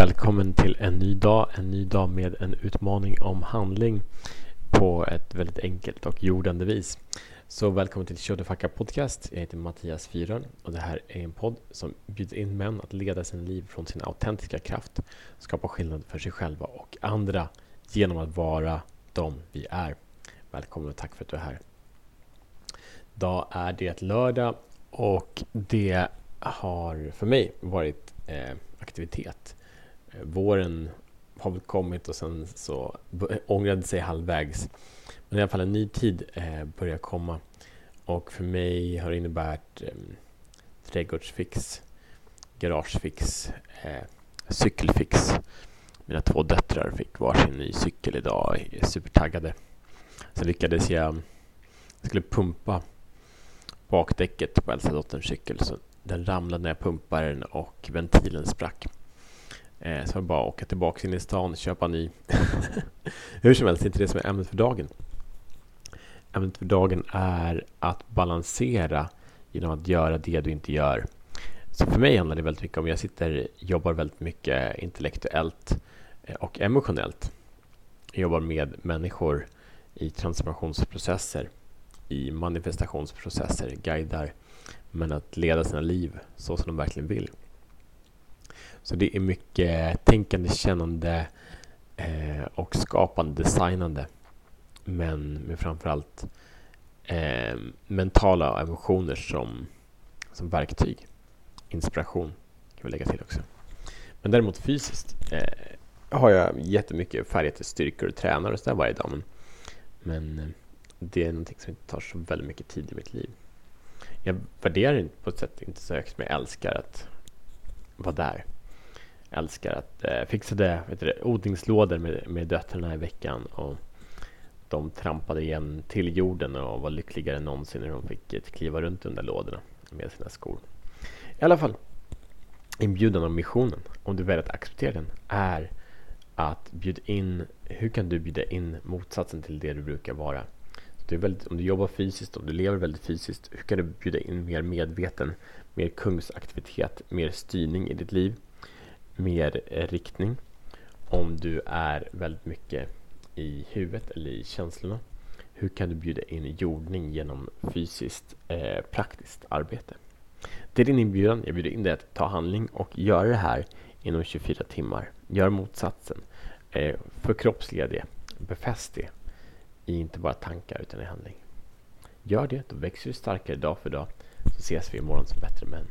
välkommen till en ny dag. En ny dag med en utmaning om handling på ett väldigt enkelt och jordande vis. Så välkommen till Show the Podcast. Jag heter Mattias Fyrön och det här är en podd som bjuder in män att leda sin liv från sin autentiska kraft, skapa skillnad för sig själva och andra genom att vara de vi är. Välkommen och tack för att du är här. Idag är det lördag och det har för mig varit eh, aktivitet. Eh, våren har väl kommit och sen så ångrade sig halvvägs. Men i alla fall en ny tid eh, börjar komma. Och för mig har det inneburit eh, trädgårdsfix, garagefix, eh, cykelfix. Mina två döttrar fick varsin ny cykel idag, är supertaggade. Sen lyckades jag, jag skulle pumpa bakdäcket på äldsta dotterns cykel. Så den ramlade när jag pumpade den och ventilen sprack. Eh, så jag bara åka tillbaka in i stan och köpa ny. Hur som helst, det är inte det som är ämnet för dagen. Ämnet för dagen är att balansera genom att göra det du inte gör. Så för mig handlar det väldigt mycket om, jag sitter jobbar väldigt mycket intellektuellt eh, och emotionellt. Jag jobbar med människor i transformationsprocesser, i manifestationsprocesser, guidar men att leda sina liv så som de verkligen vill. Så det är mycket tänkande, kännande eh, och skapande, designande. Men med framförallt eh, mentala emotioner som, som verktyg. Inspiration kan vi lägga till också. Men däremot fysiskt eh, har jag jättemycket färdigheter, styrkor och tränar och sådär varje dag. Men, men eh, det är någonting som inte tar så väldigt mycket tid i mitt liv. Jag värderar det på ett sätt inte så högt, men jag älskar att vara där älskar att eh, fixade vet du, odlingslådor med, med döttrarna i veckan och de trampade igen till jorden och var lyckligare än någonsin när de fick kliva runt under lådorna med sina skor. I alla fall, inbjudan av missionen, om du väljer att acceptera den, är att bjuda in, hur kan du bjuda in motsatsen till det du brukar vara? Du väldigt, om du jobbar fysiskt, om du lever väldigt fysiskt, hur kan du bjuda in mer medveten, mer kungsaktivitet, mer styrning i ditt liv? Mer riktning. Om du är väldigt mycket i huvudet eller i känslorna. Hur kan du bjuda in jordning genom fysiskt eh, praktiskt arbete? Det är din inbjudan. Jag bjuder in dig att ta handling och göra det här inom 24 timmar. Gör motsatsen. Eh, förkroppsliga det. Befäst det i inte bara tankar utan i handling. Gör det, då växer du starkare dag för dag. Så ses vi imorgon som bättre män.